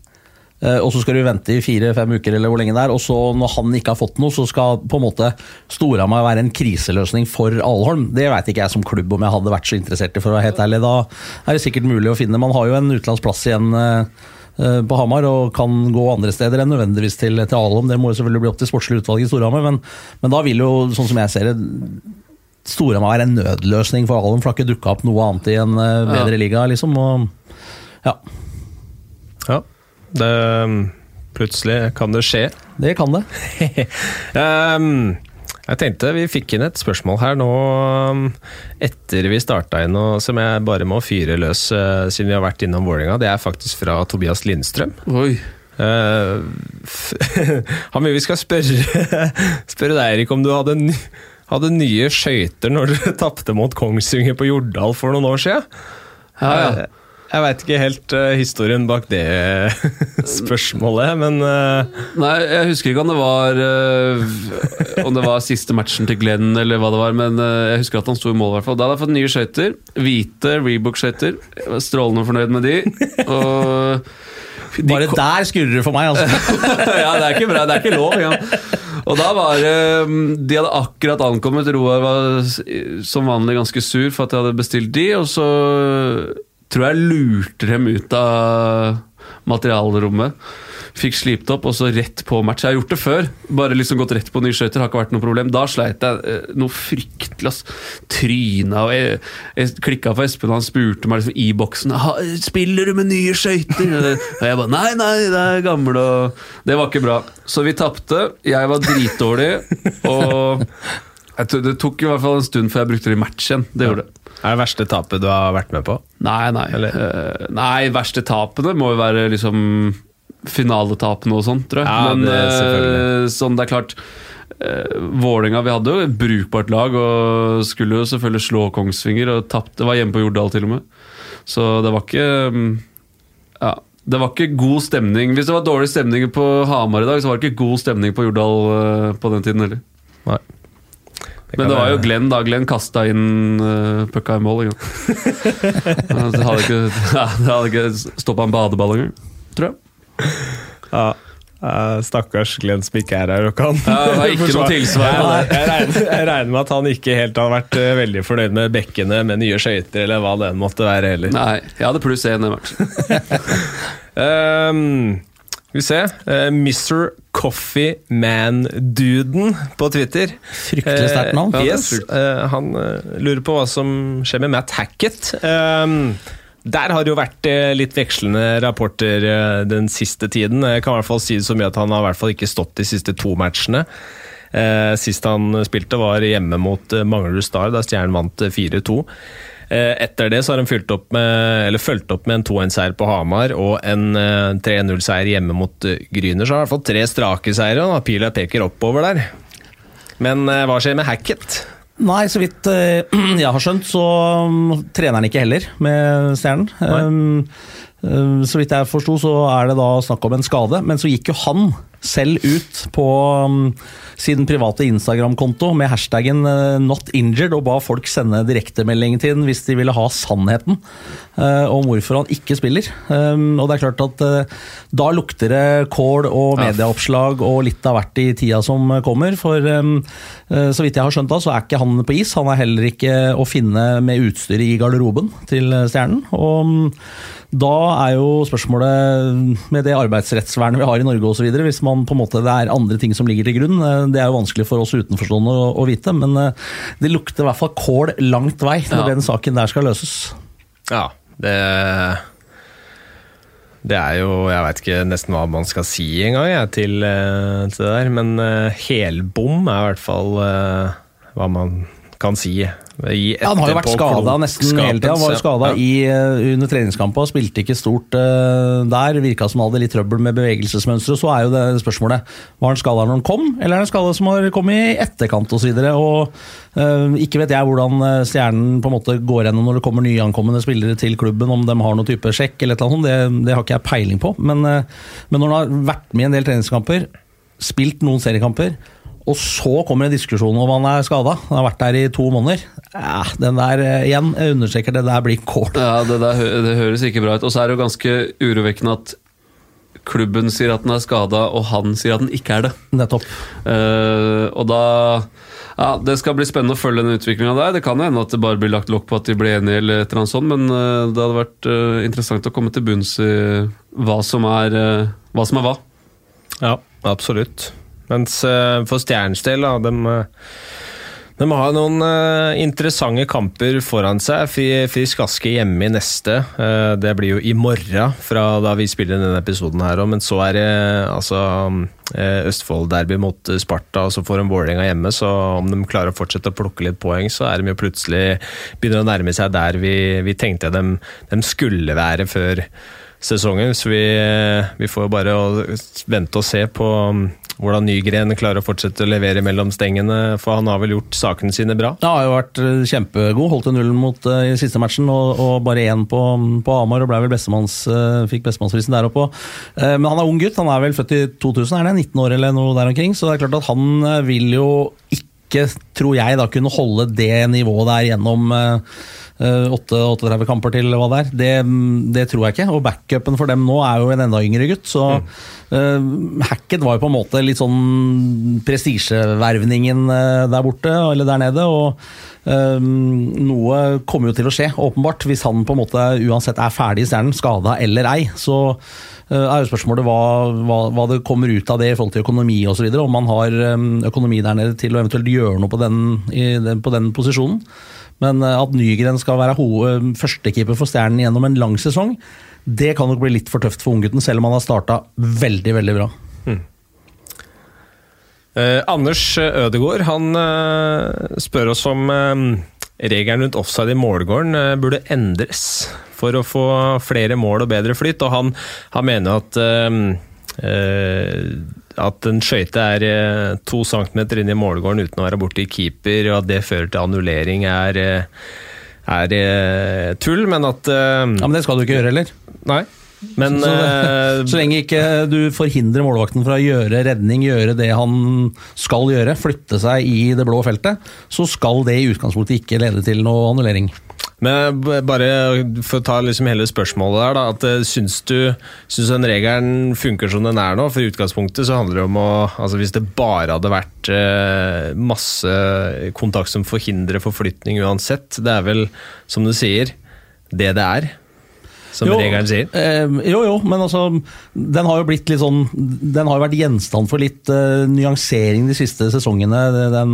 Eh, og så skal du vente i fire-fem uker, eller hvor lenge det er. Og så når han ikke har fått noe, så skal på en måte Storhamar være en kriseløsning for Alholm. Det veit ikke jeg som klubb om jeg hadde vært så interessert i, for å være helt ærlig. Da er det sikkert mulig å finne. Man har jo en utenlandsplass igjen eh, eh, på Hamar og kan gå andre steder enn nødvendigvis til, til Alom. Det må jo selvfølgelig bli opp til sportslig utvalg i Storhamar, men, men, da vil jo, sånn som jeg ser det, Storhamar være en nødløsning for Alom, for det har ikke dukka opp noe annet i en bedre ja. liga, liksom. Og, ja. ja. Det, plutselig kan det skje. Det kan det. um, Jeg tenkte Vi fikk inn et spørsmål her nå um, etter vi starta inn, og som jeg bare må fyre løs uh, siden vi har vært innom Vålerenga. Det er faktisk fra Tobias Lindstrøm. Oi. Uh, han vil vi skal spørre, spørre deg, Erik, om du hadde, hadde nye skøyter når du tapte mot Kongsvinger på Jordal for noen år siden? Ja, ja. Jeg, veit ikke helt uh, historien bak det spørsmålet, men uh, Nei, jeg husker ikke om det var uh, Om det var siste matchen til Glenn, eller hva det var, men uh, jeg husker at han sto i mål. i hvert fall Da hadde jeg fått nye skøyter. Hvite Rebook-skøyter. Strålende fornøyd med de. Og de Bare der skurrer det for meg, altså. ja, det er ikke bra, det er ikke lov. Ja. Og da var det De hadde akkurat ankommet. Roar var som vanlig ganske sur for at jeg hadde bestilt de, og så tror jeg lurte dem ut av materialrommet. Fikk slipt opp, og så rett på match. Jeg har gjort det før. Bare liksom gått rett på nye skøyter. Har ikke vært noe problem. Da sleit jeg eh, noe fryktelig. ass. Tryna og Jeg, jeg klikka for Espen, og han spurte meg liksom i boksen «Ha, 'Spiller du med nye skøyter?' Og jeg bare 'Nei, nei, det er gamle', og Det var ikke bra. Så vi tapte. Jeg var dritdårlig, og det tok i hvert fall en stund før jeg brukte det i match igjen. Det gjorde det. er det verste tapet du har vært med på? Nei, nei. Eller? Eh, nei, verste tapene må jo være liksom finaletapene og sånt, tror jeg. Ja, Men det eh, sånn, det er klart uh, Vålinga, Vi hadde jo et brukbart lag og skulle jo selvfølgelig slå Kongsvinger. Og tapt, var hjemme på Jordal, til og med. Så det var ikke mm, Ja. Det var ikke god stemning. Hvis det var dårlig stemning på Hamar i dag, så var det ikke god stemning på Jordal eh, på den tiden heller. Nei. Men det var jo Glenn, da. Glenn kasta inn uh, pucka i mål. en gang. Det hadde ikke, ja, ikke stoppa en badeball engang, tror jeg. Ja. Uh, stakkars Glenn som ikke er her og kan Ja, det var ikke noe tilsvar på Jeg, regner, jeg regner med at han ikke helt hadde vært uh, veldig fornøyd med bekkene med nye skøyter, eller hva det enn måtte være heller. Nei, jeg hadde pluss én i matchen. Um, skal vi se. Uh, Mr. Coffee Man-duden på Twitter. Fryktelig sterkt navn. Eh, det er yes, eh, han eh, lurer på hva som skjer med Matt Hackett. Um, der har det jo vært litt vekslende rapporter den siste tiden. Jeg kan i hvert fall si det så mye at han har i hvert fall ikke stått de siste to matchene. Eh, sist han spilte var hjemme mot Manglerud Star, da Stjernen vant eh, 4-2. Eh, Etter det så har de fulgt opp med, eller fulgt opp med en 2-1-seier på Hamar og en eh, 3-0-seier hjemme mot eh, Gryner. Så har de fått tre strake seire, og pila peker oppover der. Men eh, hva skjer med Hackett? Nei, så vidt eh, jeg har skjønt, så um, trener han ikke heller med Stjernen. Um, um, så vidt jeg forsto, så er det da snakk om en skade. Men så gikk jo han selv ut på um, sin private Instagram-konto med hashtaggen eh, 'not injured' og ba folk sende direktemelding til den hvis de ville ha sannheten eh, om hvorfor han ikke spiller. Um, og det er klart at eh, da lukter det kål og medieoppslag og litt av hvert i tida som kommer. For um, eh, så vidt jeg har skjønt da, så er ikke han på is. Han er heller ikke å finne med utstyr i garderoben til Stjernen. Og da er jo spørsmålet med det arbeidsrettsvernet vi har i Norge osv., hvis man på en måte, det er andre ting som ligger til grunn, eh, det er jo vanskelig for oss utenforstående å, å vite, men eh, det lukter i hvert fall kål langt vei når Ja. den saken der skal løses. Ja, det Det er jo Jeg veit ikke nesten hva man skal si engang jeg, til, eh, til det der. Men helbom er i hvert fall hva man kan si. Han har jo vært skada nesten hele tida. Han var skada ja. under treningskampa, spilte ikke stort uh, der. Virka som han hadde litt trøbbel med bevegelsesmønsteret. Så er jo det spørsmålet var han skada når han kom, eller er det skada som har kommet i etterkant osv. Uh, ikke vet jeg hvordan eh, Stjernen på en måte går gjennom når det kommer nyankomne spillere til klubben, om de har noen type sjekk eller et eller annet. Det, det har ikke jeg peiling på. Men, uh, men når han har vært med i en del treningskamper, spilt noen seriekamper, og så kommer en diskusjon om han er skada. Han har vært der i to måneder. Ja, den der eh, igjen, jeg understreker det der blir kål. Ja, det, der, det høres ikke bra ut. Og så er det jo ganske urovekkende at klubben sier at den er skada, og han sier at den ikke er det. Nettopp. Uh, og da Ja, det skal bli spennende å følge den utviklinga der. Det kan hende at det bare blir lagt lokk på at de blir enige, eller et eller annet sånt, men uh, det hadde vært uh, interessant å komme til bunns i hva som er hva. Som er hva. Ja, absolutt. Mens eh, for Stjernens del, da, de, De har noen eh, interessante kamper foran seg. Fri- Frisk Aske hjemme i neste. Eh, det blir jo i morgen fra da vi spiller denne episoden her òg, men så er det altså eh, Østfold-derby mot eh, Sparta, og så får de Vålerenga hjemme. Så om de klarer å fortsette å plukke litt poeng, så er de jo plutselig begynner å nærme seg der vi, vi tenkte de, de skulle være før sesongen. Så vi, eh, vi får bare vente og se på um, hvordan Nygren klarer å fortsette å levere mellom stengene, for han har vel gjort sakene sine bra. Ja, har jo vært eh, kjempegod. Holdt til nullen mot uh, i siste matchen, og, og bare én på, på Amar. og ble vel bestemanns, uh, Fikk bestemannsprisen der oppe. Uh, men han er ung gutt. Han er vel født i 2000, er det? 19 år eller noe der omkring. Så det er klart at han vil jo ikke, tror jeg, da kunne holde det nivået der gjennom eh, eh, 38 kamper til hva det er. Det, det tror jeg ikke. Og backupen for dem nå er jo en enda yngre gutt. Så eh, Hackett var jo på en måte litt sånn prestisjevervningen eh, der borte, eller der nede. og eh, noe kommer jo til å skje, åpenbart, hvis han på en måte uansett er ferdig i Stjernen, skada eller ei. Så eh, er jo spørsmålet hva, hva, hva det kommer ut av det i forhold til økonomi osv. Om man har eh, økonomi der nede til å eventuelt gjøre noe på den, den, på den posisjonen. Men eh, at Nygren skal være eh, førstekeeper for Stjernen gjennom en lang sesong, det kan nok bli litt for tøft for unggutten, selv om han har starta veldig, veldig bra. Eh, Anders Ødegaard han eh, spør oss om eh, regelen rundt offside i målgården eh, burde endres for å få flere mål og bedre flyt. Og han, han mener at eh, at en skøyte er eh, to centimeter inn i målgården uten å være borti keeper, og at det fører til annullering, er, eh, er tull, men at eh, Ja, Men det skal du ikke gjøre heller. Nei. Men Så, så, så lenge ikke du forhindrer målvakten fra å gjøre redning, gjøre det han skal gjøre, flytte seg i det blå feltet, så skal det i utgangspunktet ikke lede til noe annullering. Men bare for å ta liksom hele spørsmålet der, da. At, eh, syns du syns den regelen funker som den er nå? For i utgangspunktet så handler det om å altså Hvis det bare hadde vært eh, masse kontakt som forhindrer forflytning uansett, det er vel, som du sier, det det er. Som Jo, regelen sier. Eh, jo, jo, men altså Den har jo blitt litt sånn Den har jo vært gjenstand for litt eh, nyansering de siste sesongene. Den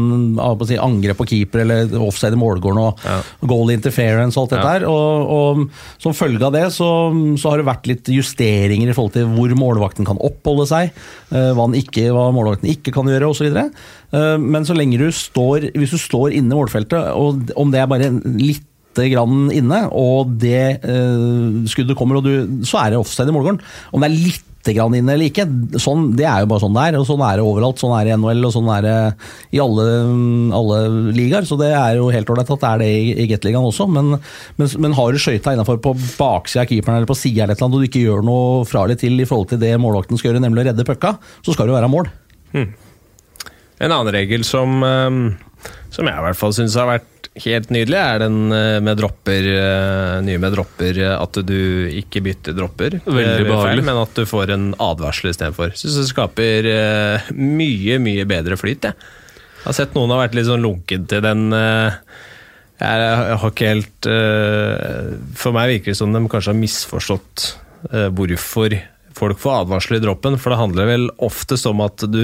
si, Angrep på keeper eller offside i målgården og Ja. goal interference og alt dette Ja. der. Og, og som følge av det så, så har det vært litt justeringer i forhold til hvor målvakten kan oppholde seg, eh, hva, ikke, hva målvakten ikke kan gjøre osv. Men så lenge du står Hvis du står inne i målfeltet, og om det er bare litt lite grann inne, og det eh, skuddet kommer, og du, så er det offside i målgården. Om det er lite grann inne eller ikke, sånn, det er jo bare sånn det er. og Sånn er det overalt. Sånn er det i NHL, og sånn er det i alle, alle ligaer. Så det er jo helt ålreit at det er det i, i Gateligaen også, men, men, men har du skøyta innafor på baksida av keeperen eller på sida eller et eller annet, og du ikke gjør noe fra eller til i forhold til det målvakten skal gjøre, nemlig å redde pucka, så skal det være mål. En annen regel som, eh, som jeg i hvert fall syns har vært helt nydelig, er den eh, med dropper, eh, nye med dropper, eh, at du ikke bytter dropper. Veldig eh, behagelig. men at du får en advarsel istedenfor. Syns det skaper mye, mye bedre flyt, jeg. Jeg har sett noen har vært litt sånn lunken til den jeg, har ikke helt For meg virker det som de kanskje har misforstått hvorfor folk får advarsel i droppen, for det handler vel oftest om at du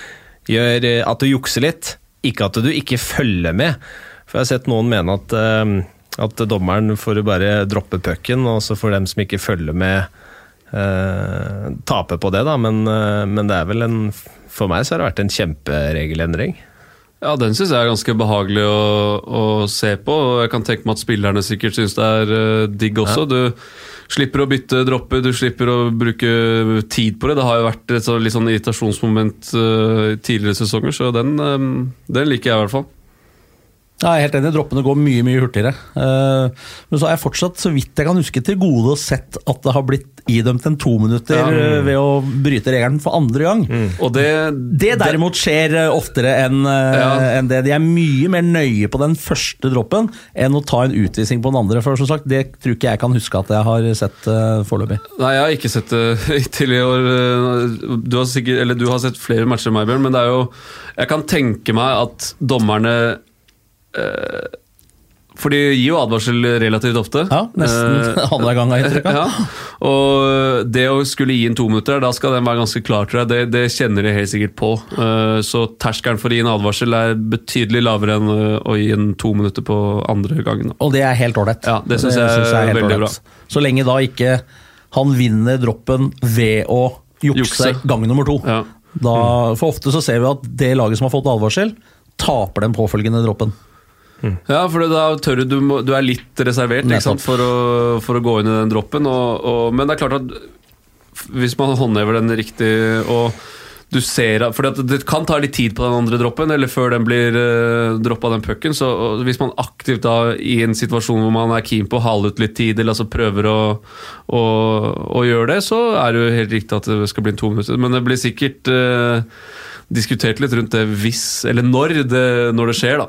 gjør At du jukser litt, ikke at du ikke følger med. For jeg har sett noen mene at, eh, at dommeren får bare droppe pucken, og så får dem som ikke følger med, eh, tape på det, da. Men, eh, men det er vel en For meg så har det vært en kjemperegelendring. Ja, den syns jeg er ganske behagelig å, å se på. og Jeg kan tenke meg at spillerne sikkert syns det er uh, digg også. Du slipper å bytte dropper, du slipper å bruke tid på det. Det har jo vært et så, litt sånn irritasjonsmoment uh, tidligere sesonger, så den, um, den liker jeg i hvert fall. Ja, jeg er helt enig, droppene går mye mye hurtigere. Eh, men så har jeg fortsatt, så vidt jeg kan huske, til gode og sett at det har blitt idømt en to minutter Ja. eh, ved å bryte regelen for andre gang. Og det, Det derimot skjer eh, oftere enn Ja. en det. De er mye mer nøye på den første droppen enn å ta en utvisning på den andre. For som sagt, Det tror ikke jeg kan huske at jeg har sett foreløpig. Nei, jeg har ikke sett det hittil i år. Du har, sikkert, eller du har sett flere matcher enn meg, Bjørn, men det er jo Jeg kan tenke meg at dommerne for de gir jo advarsel relativt ofte. Ja, nesten Eh, annenhver gang, jeg ja. Og det å skulle gi inn to minutter, da skal den være ganske klar, tror jeg. Det, det kjenner de helt sikkert på. Uh, Så terskelen for å gi en advarsel er betydelig lavere enn eh, å gi en to minutter på andre gangen. Og det er helt ålreit. Ja, det syns jeg er helt veldig bra. Så lenge da ikke han vinner droppen ved å jukse, Jukse. gang nummer to. Ja. Da, for ofte så ser vi at det laget som har fått advarsel, taper den påfølgende droppen. Ja, for da tør du, du, er litt reservert sant, for, å, for å gå inn i den droppen. Og, og, men det er klart at hvis man håndhever den riktig og du ser at, fordi at Det kan ta litt tid på den andre droppen, eller før den blir uh, droppa, den pucken. Så og hvis man aktivt da i en situasjon hvor man er keen på å hale ut litt tid, eller altså prøver å, å, å gjøre det, så er det jo helt riktig at det skal bli en to minutter. Men det blir sikkert uh, diskutert litt rundt det hvis, eller når det, når det skjer, da.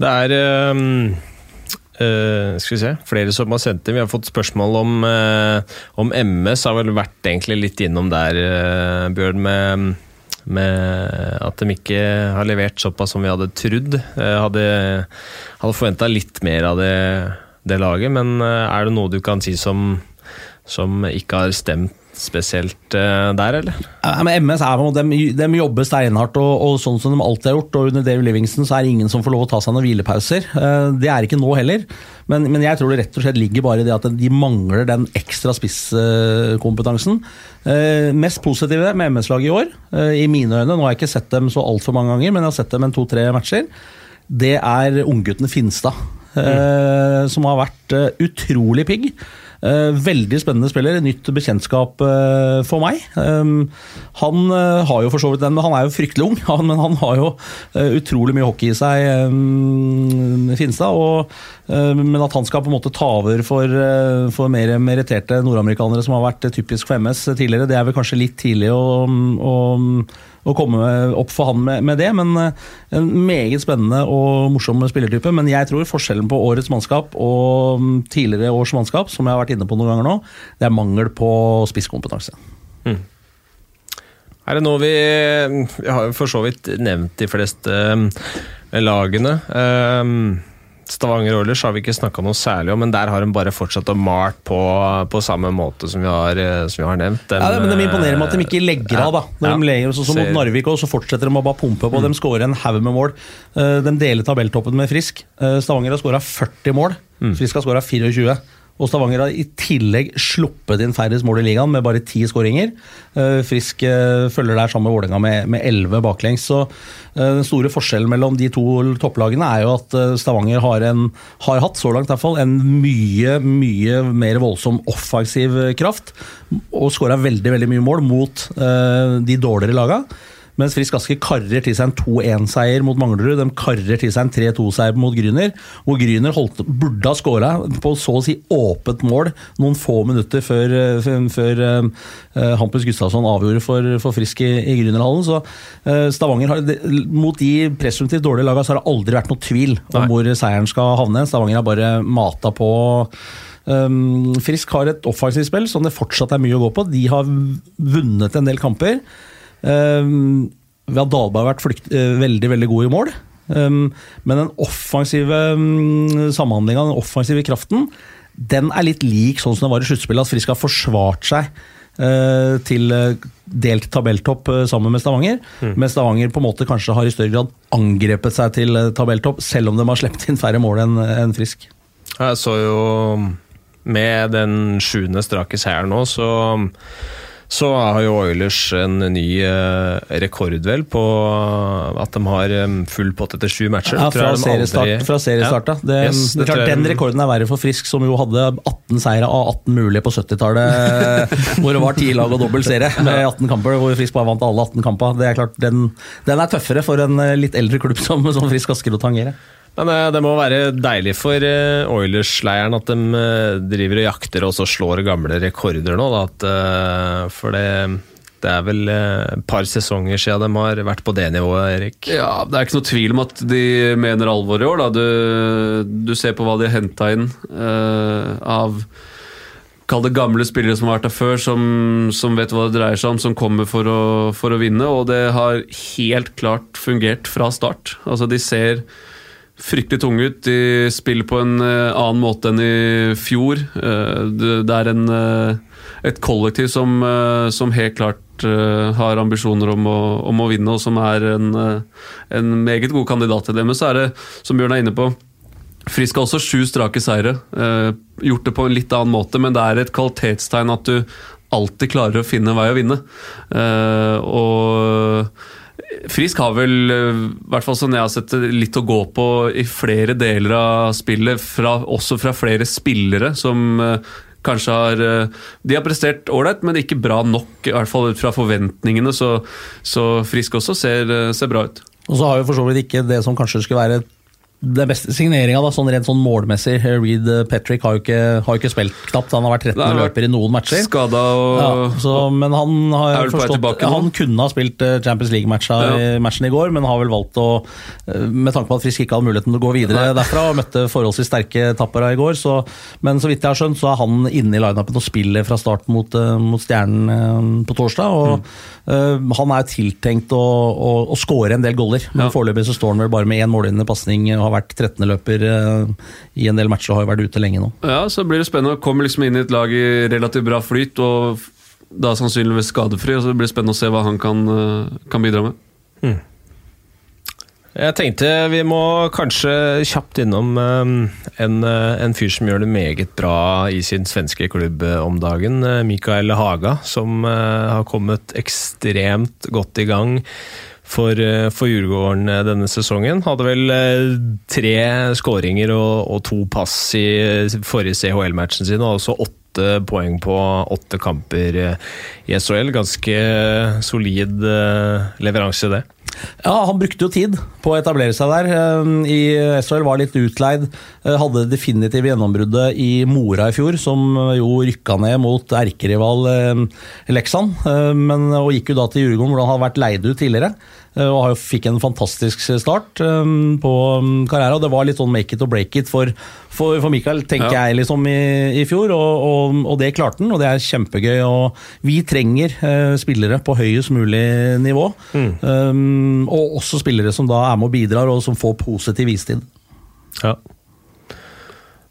Det er um Uh, skal vi se, flere som har sendt inn. Vi har fått spørsmål om, uh, om MS. Har vel vært egentlig litt innom der, uh, Bjørn, med, med at de ikke har levert såpass som vi hadde trodd. Hadde hadde forventa litt mer av det, det laget, men er det noe du kan si som, som ikke har stemt spesielt eh, der, eller? Ja, men MS er, de, de jobber steinhardt, og, og sånn som de alltid har gjort. og Under Dave Livingston så er det ingen som får lov å ta seg noen hvilepauser. Eh, Det er ikke nå heller. Men, men jeg tror det rett og slett ligger bare i det at de mangler den ekstra spisskompetansen. Eh, Mest positive med MS-laget i år, i mine øyne, nå har jeg ikke sett dem så altfor mange ganger, men jeg har sett dem en to-tre matcher, det er unggutten Finstad. eh, Som har vært utrolig pigg. Eh, veldig spennende spiller, nytt bekjentskap eh, for meg. Um, han eh, har jo for så vidt den, men han er jo fryktelig ung, men han har jo utrolig mye hockey i seg, um, Finstad. Og, men at han skal på en måte ta over for, eh, for mer meritterte nordamerikanere som har vært eh, typisk for MS tidligere, det er vel kanskje litt tidlig å, å, å komme opp for han med, med det. Men eh, en meget spennende og morsom spillertype. Men jeg tror forskjellen på årets mannskap og mm, tidligere års mannskap, som jeg har vært inne på noen ganger nå, det er mangel på spisskompetanse. Er det noe vi Vi har for så vidt nevnt de fleste eh, lagene. Eh, Stavanger Oilers har vi ikke snakka noe særlig om, men der har de bare fortsatt å mart på, på samme måte som vi har, eh, som vi har nevnt. De, Ja, men De imponerer med at de ikke legger av. da Når Ja. de legger, så, så Mot Narvik også, så fortsetter de å bare pumpe på. De skårer en haug med mål. Eh, De deler tabelltoppen med Frisk. Eh, Stavanger har skåra 40 mål. Frisk har skåra 24. Og Stavanger har i tillegg sluppet inn færrest mål i ligaen, med bare ti skåringer. Eh, Frisk eh, følger der sammen med Vålerenga med, elleve baklengs. Så eh, den store forskjellen mellom de to topplagene er jo at Stavanger har, en, har hatt, så langt i hvert fall, en mye, mye mer voldsom offensiv kraft. Og skåra veldig, veldig mye mål mot de dårligere laga. Mens Frisk Aske karrer til seg en 2-1-seier mot Manglerud. De karrer til seg en 3-2-seier mot Gryner. Hvor Gryner holdt, burde ha skåra på så å si åpent mål noen få minutter før, før uh, Hampus Gustavsson avgjorde for, for Frisk i, i Grünerhallen. Så uh, Stavanger har, Mot de presumptivt dårlige lagene så har det aldri vært noe tvil om Nei. hvor seieren skal havne. Stavanger har bare mata på. Um, Frisk har et offensivt spill som det fortsatt er mye å gå på. De har vunnet en del kamper. Um, Dahlberg har vært flykt, eh, veldig veldig god i mål. Um, men den offensive um, samhandlinga, den offensive kraften, den er litt lik sånn som det var i sluttspillet. At Frisk har forsvart seg uh, til eh, delt tabelltopp uh, sammen med Stavanger. Mens Stavanger på en måte kanskje har i større grad angrepet seg til uh, tabelltopp, selv om de har sluppet inn færre mål enn en Frisk. Jeg så jo med den sjuende strake seieren nå, så, så har jo Oilers en ny eh, rekord vel på at de har full pott etter sju matcher. Ja, fra seriestart, aldri- fra seriestart Ja. da. Det, Yes, det klart, jeg den rekorden er verre for Frisk, som jo hadde 18 seire av 18 mulige på 70-tallet. hvor det var 10 lag og dobbel serie med 18 kamper, hvor Frisk bare vant alle 18 kampene. Det er klart, den, den er tøffere for en eh, litt eldre klubb som, som Frisk Asker å tangere. Men eh, det må være deilig for eh, Oilers-leiren at de eh, driver og jakter og så slår gamle rekorder nå. Da, at, for det, det er vel et par sesonger siden de har vært på det nivået, Erik. Ja, Det er ikke noe tvil om at de mener alvor i år. Du, du ser på hva de har henta inn uh, av Kall det gamle spillere som har vært der før, som, som vet hva det dreier seg om, som kommer for å, for å vinne. Og det har helt klart fungert fra start. Altså De ser fryktelig tunge ut. De spiller på en eh, annen måte enn i fjor. Eh, det, er en, eh, et kollektiv som, som helt klart har ambisjoner om å, om å vinne, og som er en, en meget god kandidat til det. Men så er det, som Bjørn er inne på, Frisk har også sju strake seire. Gjort det på en litt annen måte, men det er et kvalitetstegn at du alltid klarer å finne en vei å vinne. Og Frisk har vel, eh, i hvert fall sånn jeg har sett det, litt å gå på i flere deler av spillet, fra, også fra flere spillere som eh, kanskje har eh, De har prestert ålreit, men ikke bra nok, i hvert fall ut fra forventningene. Så, så Frisk også ser, ser bra ut. Og så har jo for så vidt ikke det som kanskje skulle være den beste signeringa, sånn rent sånn målmessig. Reed Patrick har jo ikke, har jo ikke spilt knapt. Han har vært 13. Nei, han har løper i noen matcher. Skada og Ja, så, men han har forstått? Han kunne ha spilt eh, Champions League-matchen i går, men har vel valgt å eh, Med tanke på at Frisk ikke hadde muligheten til å gå videre derfra, og møtte forholdsvis sterke tappere i går, så, men så vidt jeg har skjønt, så er han inne i lineupen og spiller fra start mot, eh, mot Stjernen eh, på torsdag. og eh, Han er tiltenkt å, å, å score en del goller, men Ja. foreløpig så står han vel bare med én målgivende pasning og har vært 13. løper eh, i en del matcher og har jo vært ute lenge nå. Ja, så blir det spennende. Kommer liksom inn i et lag i relativt bra flyt, og da sannsynligvis skadefri. og så blir det spennende å se hva han kan, eh, kan bidra med. Jeg tenkte vi må kanskje kjapt innom eh, en, en fyr som gjør det meget bra i sin svenske klubb om dagen. Mikael Haga, som har kommet ekstremt godt i gang for, eh, for Djurgården eh, denne sesongen. Hadde vel eh, tre skåringer og, og to pass i forrige CHL-matchen sin, og også åtte poeng på åtte kamper i SHL. Ganske solid leveranse, det. Ja, han brukte jo tid på å etablere seg der. Eh, I SHL var litt utleid. eh, Hadde definitivt gjennombruddet i Mora i fjor, som jo rykka ned mot erkerival eh, Leksand. eh, Men, og gikk jo da til Djurgården, hvor han hadde vært leid ut tidligere. eh, Og fikk en fantastisk start eh, på karriera. karrieren. Og det var litt sånn make it or break it for, for, for Mikael, tenker Ja. jeg, liksom i, i fjor. Og, og, og det klarte han, og det er kjempegøy. Og vi trenger eh, spillere på høyest mulig nivå. Um, og også spillere som da er med og bidrar, og som får positiv istid. Ja.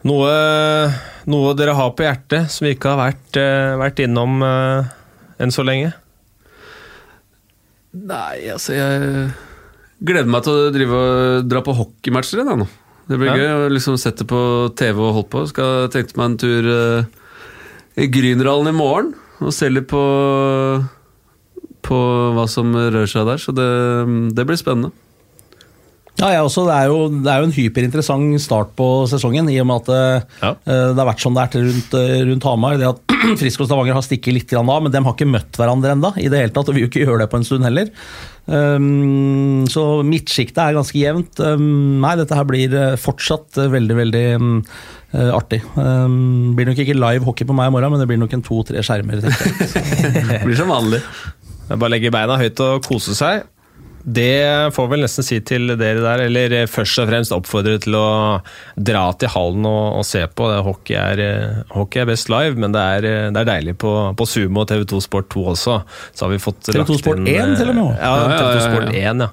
Noe, noe dere har på hjertet som vi ikke har vært, eh, vært innom eh, enn så lenge? Nei, altså jeg gleder meg til å drive og dra på hockeymatcher igjen. jeg, nå. Det blir Ja. gøy å liksom sette på TV og holde på. Skal tenkte meg en tur uh, i Grünerhallen i morgen og se litt på, på hva som rører seg der. Så det, det blir spennende. Ja, jeg også. Det er, jo, det er jo en hyperinteressant start på sesongen, i og med at Ja. uh, det har vært som det er rundt, eh, rundt Hamar. Det at Frisk og Stavanger har stikket litt grann av, men de har ikke møtt hverandre enda, i det hele tatt, og vil jo ikke gjøre det på en stund heller. Um, så midtsjiktet er ganske jevnt. Um, nei, dette her blir eh, fortsatt veldig, veldig um, artig. Um, blir nok ikke live hockey på meg i morgen, men det blir nok en to-tre skjermer. Det blir som vanlig. Bare legge beina høyt og kose seg. Det får vel nesten si til dere der, eller eh, først og fremst oppfordre til å dra til hallen og, og se på. Det, hockey, er, eh, hockey er best live, men det er, eh, det er deilig på, på Sumo og TV2 Sport 2 også. Så har vi fått TV2 lagt Sport inn, 1 eh, til og med? Ja, Ja, ja, TV2 ja, ja. Sport 1, ja.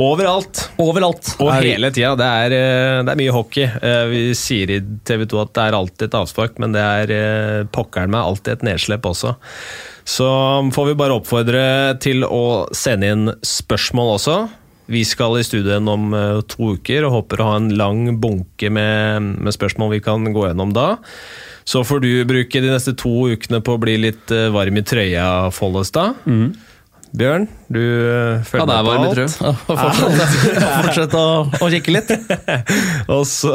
Overalt. Overalt. Og er- hele tida. Det, er, eh, det er mye hockey. Eh, Vi sier i TV 2 at det er alltid et avspark, men det er eh, pokkeren meg alltid et nedslepp også. Så får vi bare oppfordre til å sende inn spørsmål også. Vi skal i studien om eh, to uker og håper å ha en lang bunke med, med spørsmål vi kan gå gjennom da. Så får du bruke de neste to ukene på å bli litt eh, varm i trøya, Follestad. Bjørn, du eh, følger er med på alt. Ja, Fortsett, fortsett å, å kikke litt. Og så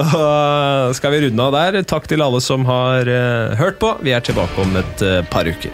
skal vi runde av der. Takk til alle som har eh, hørt på. Vi er tilbake om et eh, par uker.